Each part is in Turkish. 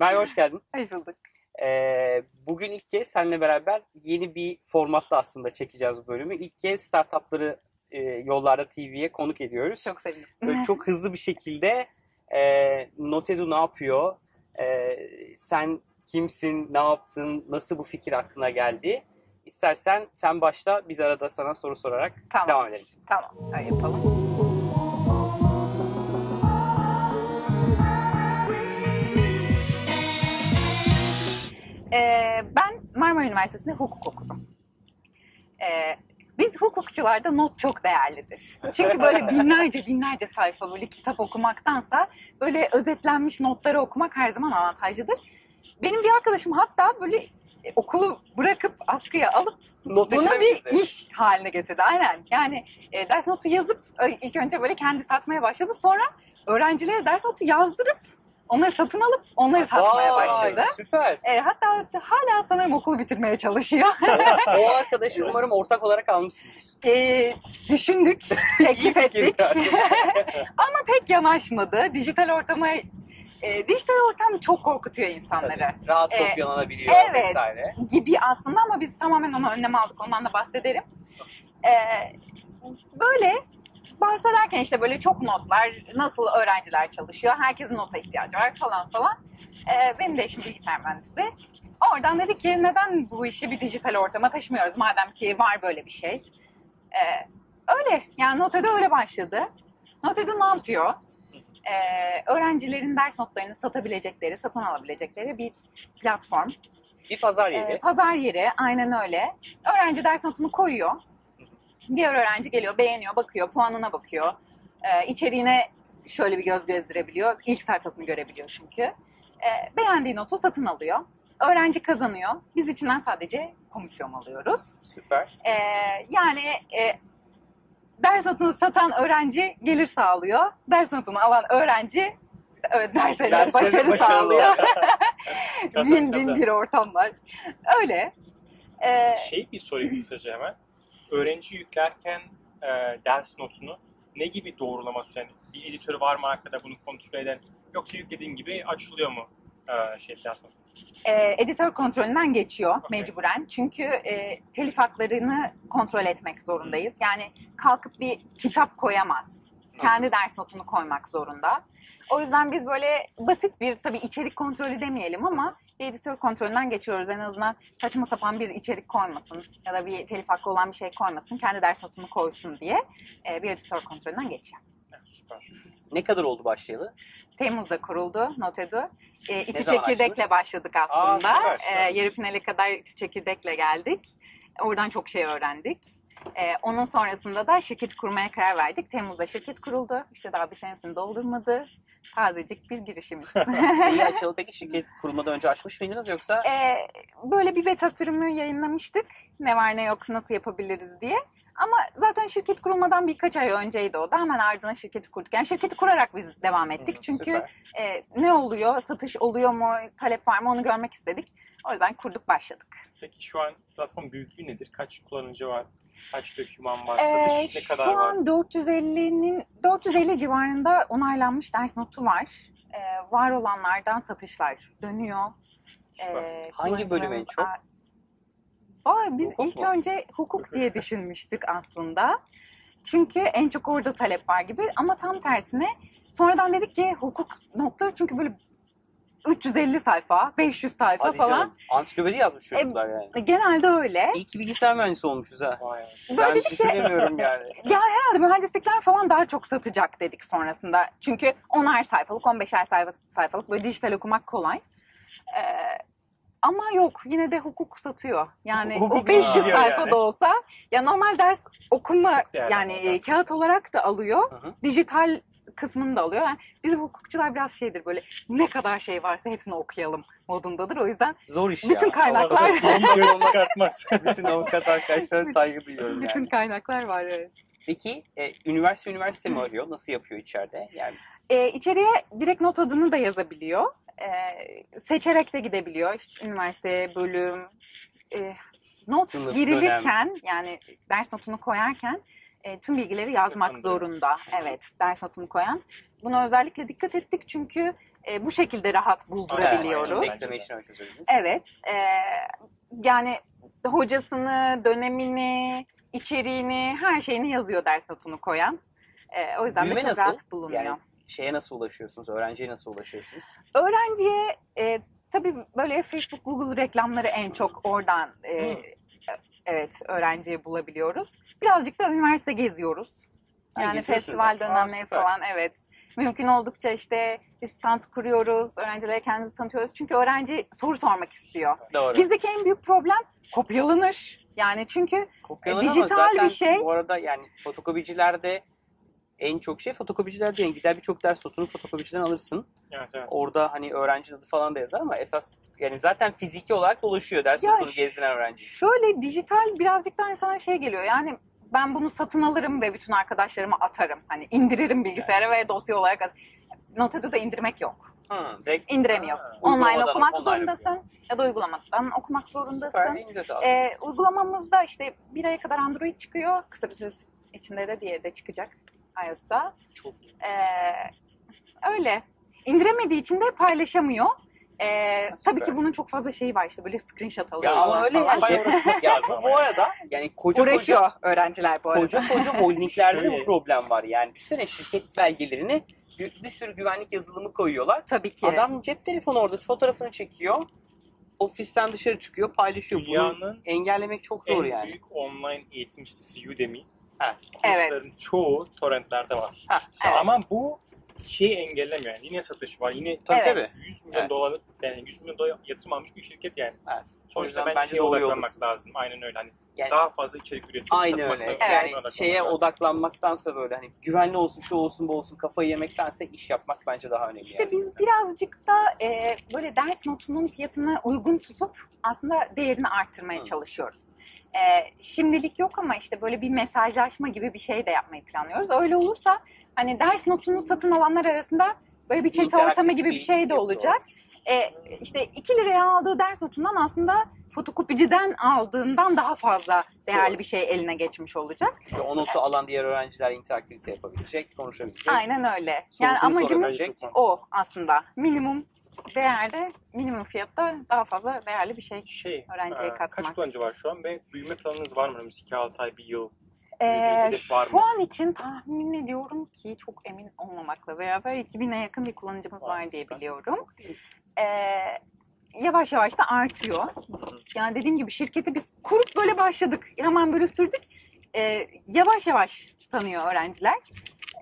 Merhaba, hoş geldin. Hoş bulduk. Ee, bugün ilk kez seninle beraber yeni bir formatta aslında çekeceğiz bu bölümü. İlk kez startupları e, Yollarda TV'ye konuk ediyoruz. Çok sevindim. Böyle çok hızlı bir şekilde e, Notedu ne yapıyor, e, sen kimsin, ne yaptın, nasıl bu fikir aklına geldi? İstersen sen başla, biz arada sana soru sorarak Tamam. devam edelim. Tamam, öyle yapalım. Ben Marmara Üniversitesi'nde hukuk okudum. Ee, biz hukukçularda not çok değerlidir. Çünkü böyle binlerce binlerce sayfa böyle kitap okumaktansa böyle özetlenmiş notları okumak her zaman avantajlıdır. Benim bir arkadaşım hatta böyle e, okulu bırakıp askıya alıp Not bunu bir gitti. iş haline getirdi. Aynen. Yani e, ders notu yazıp e, ilk önce böyle kendi satmaya başladı. Sonra öğrencilere ders notu yazdırıp onları satın alıp onları satmaya Vay, başladı. Süper. E, hatta hala sanırım okulu bitirmeye çalışıyor. o arkadaşı umarım ortak olarak almışsın. E, düşündük, teklif ettik. Ama pek yanaşmadı. Dijital ortama e, dijital ortam çok korkutuyor insanları. Tabii, rahat Ee, kopyalanabiliyor Evet vesaire. gibi aslında ama biz tamamen ona önlem aldık. Ondan da bahsederim. Ee, böyle bahsederken işte böyle çok notlar, nasıl öğrenciler çalışıyor, herkesin nota ihtiyacı var falan falan. Ee, benim de eşim bilgisayar mühendisi. Oradan dedik ki neden bu işi bir dijital ortama taşımıyoruz madem ki var böyle bir şey. Ee, öyle yani Note'de öyle başladı. Note'de ne yapıyor? Ee, öğrencilerin ders notlarını satabilecekleri, satın alabilecekleri bir platform. Bir pazar yeri. Ee, pazar yeri aynen öyle. Öğrenci ders notunu koyuyor. Diğer öğrenci geliyor, beğeniyor, bakıyor, puanına bakıyor. Ee, içeriğine şöyle bir göz gezdirebiliyor. İlk sayfasını görebiliyor çünkü. Ee, beğendiği notu satın alıyor. Öğrenci kazanıyor. Biz içinden sadece komisyon alıyoruz. Süper. Ee, yani e, ders notunu satan öğrenci gelir sağlıyor. Ders notunu alan öğrenci e, derslerinde başarı, başarılı sağlıyor. Bin bin bir ortam var. Öyle. Ee, Şey bir sorayım kısaca hemen. Öğrenci yüklerken e, ders notunu ne gibi doğrulaması yani bir editörü var mı arkada bunu kontrol eden yoksa yüklediğin gibi açılıyor mu e, şey ders notu? e, editör kontrolünden geçiyor Okey. mecburen. Çünkü e, telif haklarını kontrol etmek zorundayız. Yani kalkıp bir kitap koyamaz. Kendi ders notunu koymak zorunda. O yüzden biz böyle basit bir tabii içerik kontrolü demeyelim ama bir editör kontrolünden geçiyoruz. En azından saçma sapan bir içerik koymasın ya da bir telif hakkı olan bir şey koymasın. Kendi ders notunu koysun diye e, bir editör kontrolünden geçiyor. Süper. Ne kadar oldu başlayalı? Temmuz'da kuruldu Notedu. E, iki zaman çekirdekle açtınız? başladık aslında. süper, süper. E, yarı finale kadar iki çekirdekle geldik. Oradan çok şey öğrendik. E, onun sonrasında da şirket kurmaya karar verdik. Temmuz'da şirket kuruldu. İşte daha bir senesini doldurmadı. Tazecik bir girişimiz. İyi açılı peki şirket kurulmadan önce açmış mıydınız yoksa? E, böyle bir beta sürümü yayınlamıştık. Ne var ne yok nasıl yapabiliriz diye. Ama zaten şirket kurulmadan birkaç ay önceydi o da. Hemen ardına şirketi kurduk. Yani şirketi kurarak biz devam ettik. Hı, Çünkü süper. e, ne oluyor, satış oluyor mu, talep var mı onu görmek istedik. O yüzden kurduk başladık. Peki şu an platform büyüklüğü nedir? Kaç kullanıcı var? Kaç doküman var? Ee, Satış ne kadar şu var? an 450'nin 450 civarında onaylanmış ders notu var. Ee, var olanlardan satışlar dönüyor. Süper. Ee, Hangi bölüm en kullanıcılarımız- çok? Aa, biz Hukuk ilk mu? önce hukuk diye düşünmüştük aslında. Çünkü en çok orada talep var gibi ama tam tersine sonradan dedik ki hukuk notları çünkü böyle 350 sayfa, 500 sayfa Hadi falan. canım. Ansiklopedi yazmış çocuklar yani. E, Genelde öyle. İyi ki bilgisayar mühendisi olmuşuz ha. Vay. Böyle ben dedik ki düşünemiyorum yani. Ya herhalde mühendislikler falan daha çok satacak dedik sonrasında. Çünkü 10'ar sayfalık, 15'er sayfa, sayfalık böyle dijital okumak kolay. Ee, ama yok yine de hukuk satıyor. Yani Hukuk o 500 gidiyor sayfa yani. da olsa ya normal ders okuma yani e, ders. kağıt olarak da alıyor. Hı hı. Dijital kısmını da alıyor. Yani bizim hukukçular biraz şeydir böyle ne kadar şey varsa hepsini okuyalım modundadır. O yüzden Zor iş bütün ya. kaynaklar Onu göz çıkartmaz. Bütün avukat arkadaşlara saygı duyuyorum bütün yani. kaynaklar var evet. Peki e, üniversite üniversite mi arıyor? Nasıl yapıyor içeride? Yani E, içeriye direkt not adını da yazabiliyor. E, seçerek de gidebiliyor. İşte üniversite, bölüm, e, not Sınıf, girilirken yani ders notunu koyarken e, tüm bilgileri yazmak Sınıfında. zorunda. Evet, ders notunu koyan. Buna özellikle dikkat ettik çünkü e, bu şekilde rahat buldurabiliyoruz. Evet. e, yani hocasını, dönemini, içeriğini, her şeyini yazıyor ders notunu koyan. E, o yüzden Büyüme de çok nasıl? rahat bulunuyor. Yani şeye nasıl ulaşıyorsunuz? Öğrenciye nasıl ulaşıyorsunuz? Öğrenciye e, tabii böyle Facebook, Google reklamları en çok oradan e, Hmm. evet öğrenciyi bulabiliyoruz. Birazcık da üniversite geziyoruz. Yani geziyorsunuz. festival Aa, dönemleri süper. falan evet. Mümkün oldukça işte bir stand kuruyoruz, öğrencilere kendimizi tanıtıyoruz. Çünkü öğrenci soru sormak istiyor. Doğru. Bizdeki en büyük problem kopyalanır. Yani çünkü Kopyalanır ama dijital zaten bir şey. Bu arada yani fotokopicilerde en çok şey fotokopiciler değil. Gider birçok ders notunu fotokopiciden alırsın. Evet, evet. Orada hani öğrenci adı falan da yazar ama esas yani zaten fiziki olarak dolaşıyor ders Ya notunu gezdiren öğrenci. şöyle dijital birazcık daha insana şey geliyor. Yani ben bunu satın alırım ve bütün arkadaşlarıma atarım. Hani indiririm bilgisayara ve dosya olarak at- Notedo'da indirmek yok. Hı, direkt İndiremiyorsun. Ha, Online okumak online zorundasın ya da uygulamadan okumak zorundasın. Ee, uygulamamızda işte bir aya kadar Android çıkıyor. Kısa bir süre içinde de diğeri de çıkacak iOS'ta. Çok Ee, öyle. İndiremediği için de paylaşamıyor. Ee, tabii ki bunun çok fazla şeyi var işte böyle screenshot ya alıyor. ama öyle yani. Ya bu, bu arada yani koca Uğraşıyor koca öğrenciler bu arada. koca koca holdinglerde de bu problem var. Yani düşünsene şirket belgelerini bir, bir sürü güvenlik yazılımı koyuyorlar. Tabii ki. Adam cep telefonu orada fotoğrafını çekiyor. Ofisten dışarı çıkıyor, paylaşıyor. Bunu Dünyanın engellemek çok zor en yani. büyük online eğitim sitesi Udemy. Ha. Evet. Kursların çoğu torrentlerde var. Ha, Evet. Ama bu şeyi engellemiyor yani. Yine satış var. Yine Tabii Evet. tabii. 100 milyon Evet. dolar yani 100 milyon dolar yatırım almış bir şirket yani. Evet. Sonuçta bence şeye doğru odaklanmak lazım. Aynen öyle. Hani Yani- daha fazla içerik üretip Aynı öyle. Evet. Yani şeye lazım. odaklanmaktansa böyle hani güvenli olsun, şu olsun, bu olsun kafayı yemektense iş yapmak bence daha önemli. İşte biz birazcık da e, böyle ders notunun fiyatını uygun tutup aslında değerini arttırmaya Hı. çalışıyoruz. E, şimdilik yok ama işte böyle bir mesajlaşma gibi bir şey de yapmayı planlıyoruz. Öyle olursa hani ders notunu satın alanlar arasında böyle bir chat İnteraktif ortamı gibi bir şey de olacak. E, işte 2 liraya aldığı ders notundan aslında fotokopiciden aldığından daha fazla değerli Doğru. bir şey eline geçmiş olacak. Ve o notu alan diğer öğrenciler interaktivite yapabilecek, konuşabilecek. Aynen öyle. Yani Sorusunu amacımız sorabilecek. o aslında. Minimum değerde, minimum fiyatta daha fazla değerli bir şey. Şey, Öğrenciye e, katmak. Kaç kullanıcı var şu an ve büyüme planınız var mı? Önümüzdeki 6 ay, 1 yıl. Ee, var şu an için tahmin ediyorum ki çok emin olmamakla beraber 2000'e yakın bir kullanıcımız Vay, var diye biliyorum. Ee, yavaş yavaş da artıyor. Yani dediğim gibi şirketi biz kurup böyle başladık. Hemen böyle sürdük. Ee, yavaş yavaş tanıyor öğrenciler.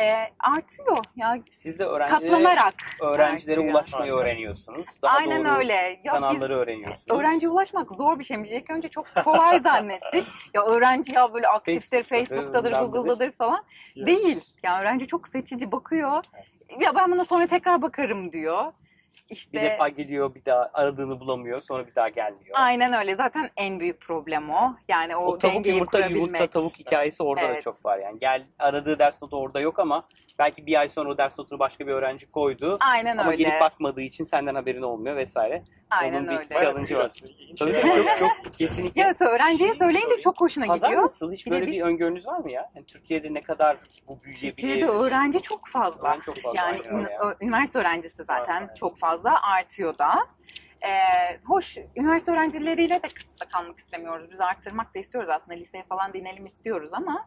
Ee, artıyor. Ya Siz de öğrencilere, katlanarak öğrencilere artıyor. ulaşmayı öğreniyorsunuz. Daha Aynen doğru öyle. Ya biz kanalları öğreniyorsunuz. öğrenciye ulaşmak zor bir şeymiş. İlk önce çok kolay zannettik. Ya öğrenci ya böyle aktiftir, Facebook'tadır. Google'dadır falan. Ya. Değil. Ya öğrenci çok seçici bakıyor. Evet. Ya ben buna sonra tekrar bakarım diyor. İşte Bir defa geliyor, bir daha aradığını bulamıyor, sonra bir daha gelmiyor. aynen öyle. Zaten en büyük problem o. Yani o, O tavuk yumurta kurabilmek. yumurta tavuk hikayesi orada da Evet. çok var yani. Gel aradığı ders notu orada yok ama belki bir ay sonra o ders notunu başka bir öğrenci koydu. Aynen Ama öyle. gelip bakmadığı için senden haberin olmuyor vesaire. Aynen onun bir öyle. Challenge'ı var. Tabii var çok çok kesinlikle. Ya öğrenciye Şeyi söyleyince sorayım. çok hoşuna Pazar gidiyor. nasıl? Hiç böyle bir Birebir. öngörünüz var mı ya? Yani Türkiye'de ne kadar bu büyüyebilir? Türkiye'de öğrenci çok fazla. Öğrenci çok fazla, Yani aynen öyle ün- ya. ö- üniversite öğrencisi zaten Aynen. çok fazla artıyor da. Ee, hoş üniversite öğrencileriyle de kısıtlı kalmak istemiyoruz. Biz arttırmak da istiyoruz aslında. Liseye falan dinelim istiyoruz ama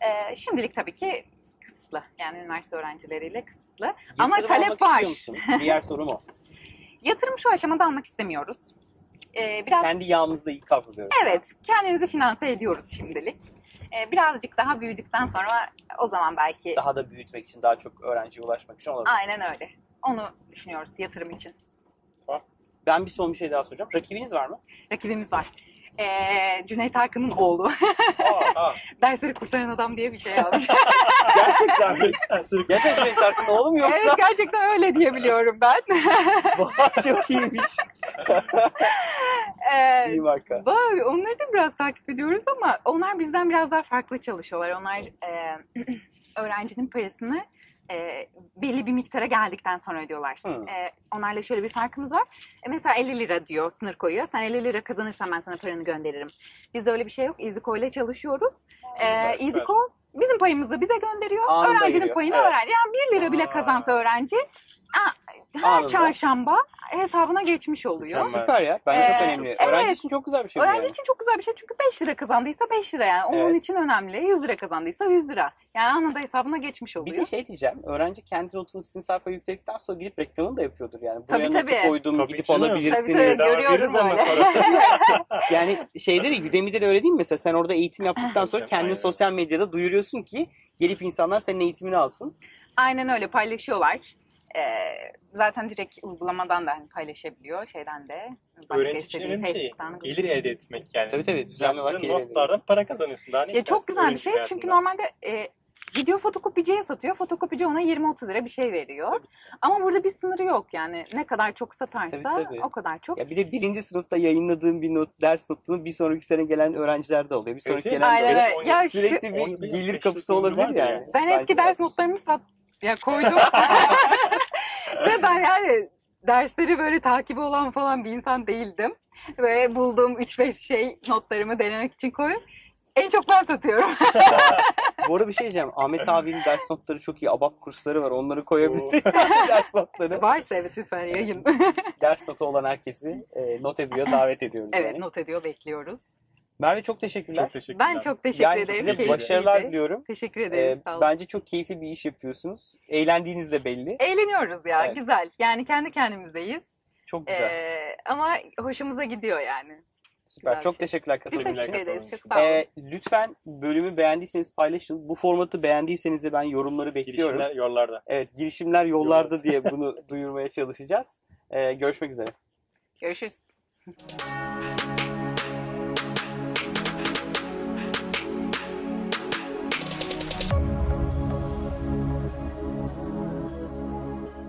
e, şimdilik tabii ki kısıtlı. Yani üniversite öğrencileriyle kısıtlı. Ama Yatırım talep almak var. istiyor musunuz? Diğer sorum o. Yatırım şu aşamada almak istemiyoruz. Ee, biraz Kendi yağımızda iyi kavruluyoruz. Evet, kendimizi finanse ediyoruz şimdilik. Ee, birazcık daha büyüdükten sonra o zaman belki Daha da büyütmek için, daha çok öğrenciye ulaşmak için olabilir. aynen öyle. Onu düşünüyoruz yatırım için. Ben bir son bir şey daha soracağım. Rakibiniz var mı? Rakibimiz var. Ee, Cüneyt Arkın'ın oğlu. Aa, aa. Dersleri kurtaran adam diye bir şey almış. Gerçekten mi? Gerçekten Cüneyt Arkın oğlu mu yoksa? evet gerçekten öyle diye biliyorum ben. Çok iyiymiş. Ee, İyi marka. Vay, onları da biraz takip ediyoruz ama onlar bizden biraz daha farklı çalışıyorlar. Onlar e, öğrencinin parasını e, belli bir miktara geldikten sonra ödüyorlar. E, onlarla şöyle bir farkımız var. E, mesela 50 lira diyor, sınır koyuyor. Sen 50 lira kazanırsan ben sana paranı gönderirim. Bizde öyle bir şey yok. EasyCo ile çalışıyoruz. E. EasyCo bizim payımızı bize gönderiyor. Anında öğrencinin geliyor. payını Evet. öğrenci. Yani 1 lira bile Aa. kazansa öğrenci aa, her Anında. çarşamba hesabına geçmiş oluyor. Süper ya. Bence çok Ee, önemli. Öğrenci evet. için çok güzel bir şey bu Öğrenci yani. için çok güzel bir şey çünkü 5 lira kazandıysa 5 lira yani. Onun Evet. için önemli. 100 lira kazandıysa 100 lira. Yani anında hesabına geçmiş Bir oluyor. de şey diyeceğim. Öğrenci kendi notunu sizin sayfaya yükledikten sonra gidip reklamını da yapıyordur yani. Tabii, Buraya notu tabii. koydum Tabii gidip canım. alabilirsiniz. Tabii, tabii. Ondan öyle. sonra. Yani şeyde de Udemy'de de öyle değil mi? Mesela sen orada eğitim yaptıktan sonra Aynen. kendini sosyal medyada duyuruyorsun ki gelip insanlar senin eğitimini alsın. Aynen öyle paylaşıyorlar. Ee, zaten direkt uygulamadan da hani paylaşabiliyor şeyden de. Başka Öğrenci için istediği önemli şey gelir elde etmek yani. Tabii tabii. Düzenli olarak gelir notlardan para kazanıyorsun. Daha ne Ya çok güzel bir şey çünkü hayatında? normalde e, gidiyor fotokopiciye satıyor. Fotokopici ona 20-30 lira bir şey veriyor. Ama burada bir sınırı yok yani. Ne kadar çok satarsa Tabii, tabii. o kadar çok. Ya bir de birinci sınıfta yayınladığım bir not, ders notunu bir sonraki sene gelen öğrenciler de oluyor. Bir sonraki Evet, gelen de Aynen oluyor. öyle. on- Ya şu- Sürekli bir on- gelir kapısı olabilir yani. yani. Ben eski de. ders notlarımı sat ya koydum. Ve ben yani dersleri böyle takibi olan falan bir insan değildim. Ve bulduğum 3-5 şey notlarımı denemek için koyup en çok ben satıyorum. Bu arada bir şey diyeceğim. Ahmet abinin ders notları çok iyi. ABAP kursları var. Onları koyabilir. ders notları. Varsa evet lütfen yayın. Ders notu olan herkesi e, not ediyor, davet ediyoruz. evet yani. not ediyor bekliyoruz. Merve çok teşekkürler. Çok teşekkürler. Ben çok teşekkür yani ederim. size Keyifliydi. başarılar diliyorum. Teşekkür Ee, ederiz. sağ olun. bence çok keyifli bir iş yapıyorsunuz. Eğlendiğiniz de belli. Eğleniyoruz ya Evet. güzel. Yani kendi kendimizdeyiz. Çok güzel. Ee, ama hoşumuza gidiyor yani. Süper. güzel Çok şey. teşekkürler katıldığınız teşekkür için. ederiz. Çok sağ olun. Ee, lütfen bölümü beğendiyseniz paylaşın. Bu formatı beğendiyseniz de ben yorumları bekliyorum. Girişimler yollarda. Evet, girişimler yollarda diye bunu duyurmaya çalışacağız. Ee, görüşmek üzere. Görüşürüz.